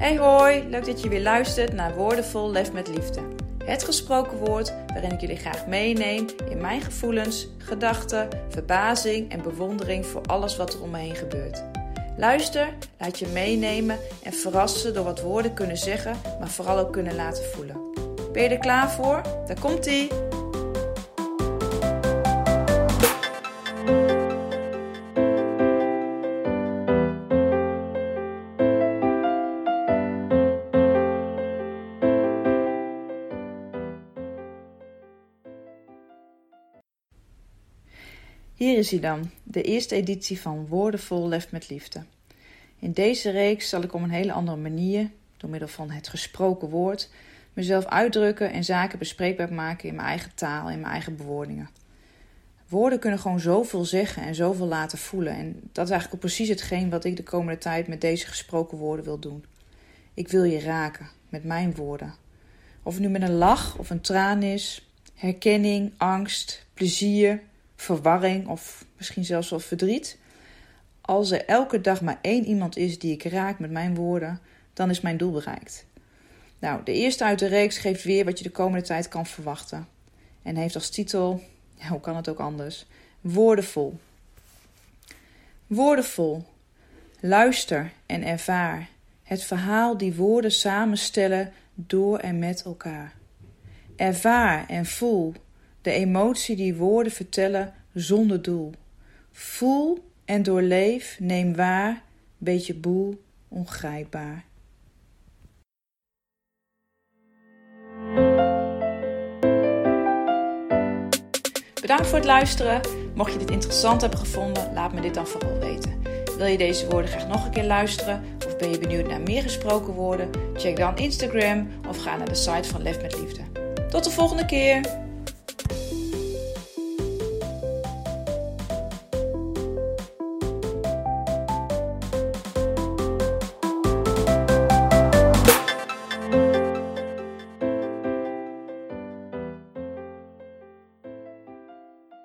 Hey hoi, leuk dat je weer luistert naar Woordenvol Lef met Liefde. Het gesproken woord waarin ik jullie graag meeneem in mijn gevoelens, gedachten, verbazing en bewondering voor alles wat er om me heen gebeurt. Luister, laat je meenemen en verrassen door wat woorden kunnen zeggen, maar vooral ook kunnen laten voelen. Ben je er klaar voor? Daar komt ie! Hier is hij dan, de eerste editie van Woordenvol Lef met Liefde. In deze reeks zal ik op een hele andere manier, door middel van het gesproken woord, mezelf uitdrukken en zaken bespreekbaar maken in mijn eigen taal, in mijn eigen bewoordingen. Woorden kunnen gewoon zoveel zeggen en zoveel laten voelen. En dat is eigenlijk precies hetgeen wat ik de komende tijd met deze gesproken woorden wil doen. Ik wil je raken met mijn woorden. Of het nu met een lach of een traan is, herkenning, angst, plezier, verwarring of misschien zelfs wel verdriet. Als er elke dag maar één iemand is die ik raak met mijn woorden, dan is mijn doel bereikt. Nou, de eerste uit de reeks geeft weer wat je de komende tijd kan verwachten. En heeft als titel, ja, hoe kan het ook anders? Woordenvol. Woordenvol. Luister en ervaar het verhaal die woorden samenstellen door en met elkaar. Ervaar en voel de emotie die woorden vertellen zonder doel. Voel en doorleef, neem waar, beetje boel, ongrijpbaar. Bedankt voor het luisteren. Mocht je dit interessant hebben gevonden, laat me dit dan vooral weten. Wil je deze woorden graag nog een keer luisteren? Of ben je benieuwd naar meer gesproken woorden? Check dan Instagram of ga naar de site van Lef met Liefde. Tot de volgende keer!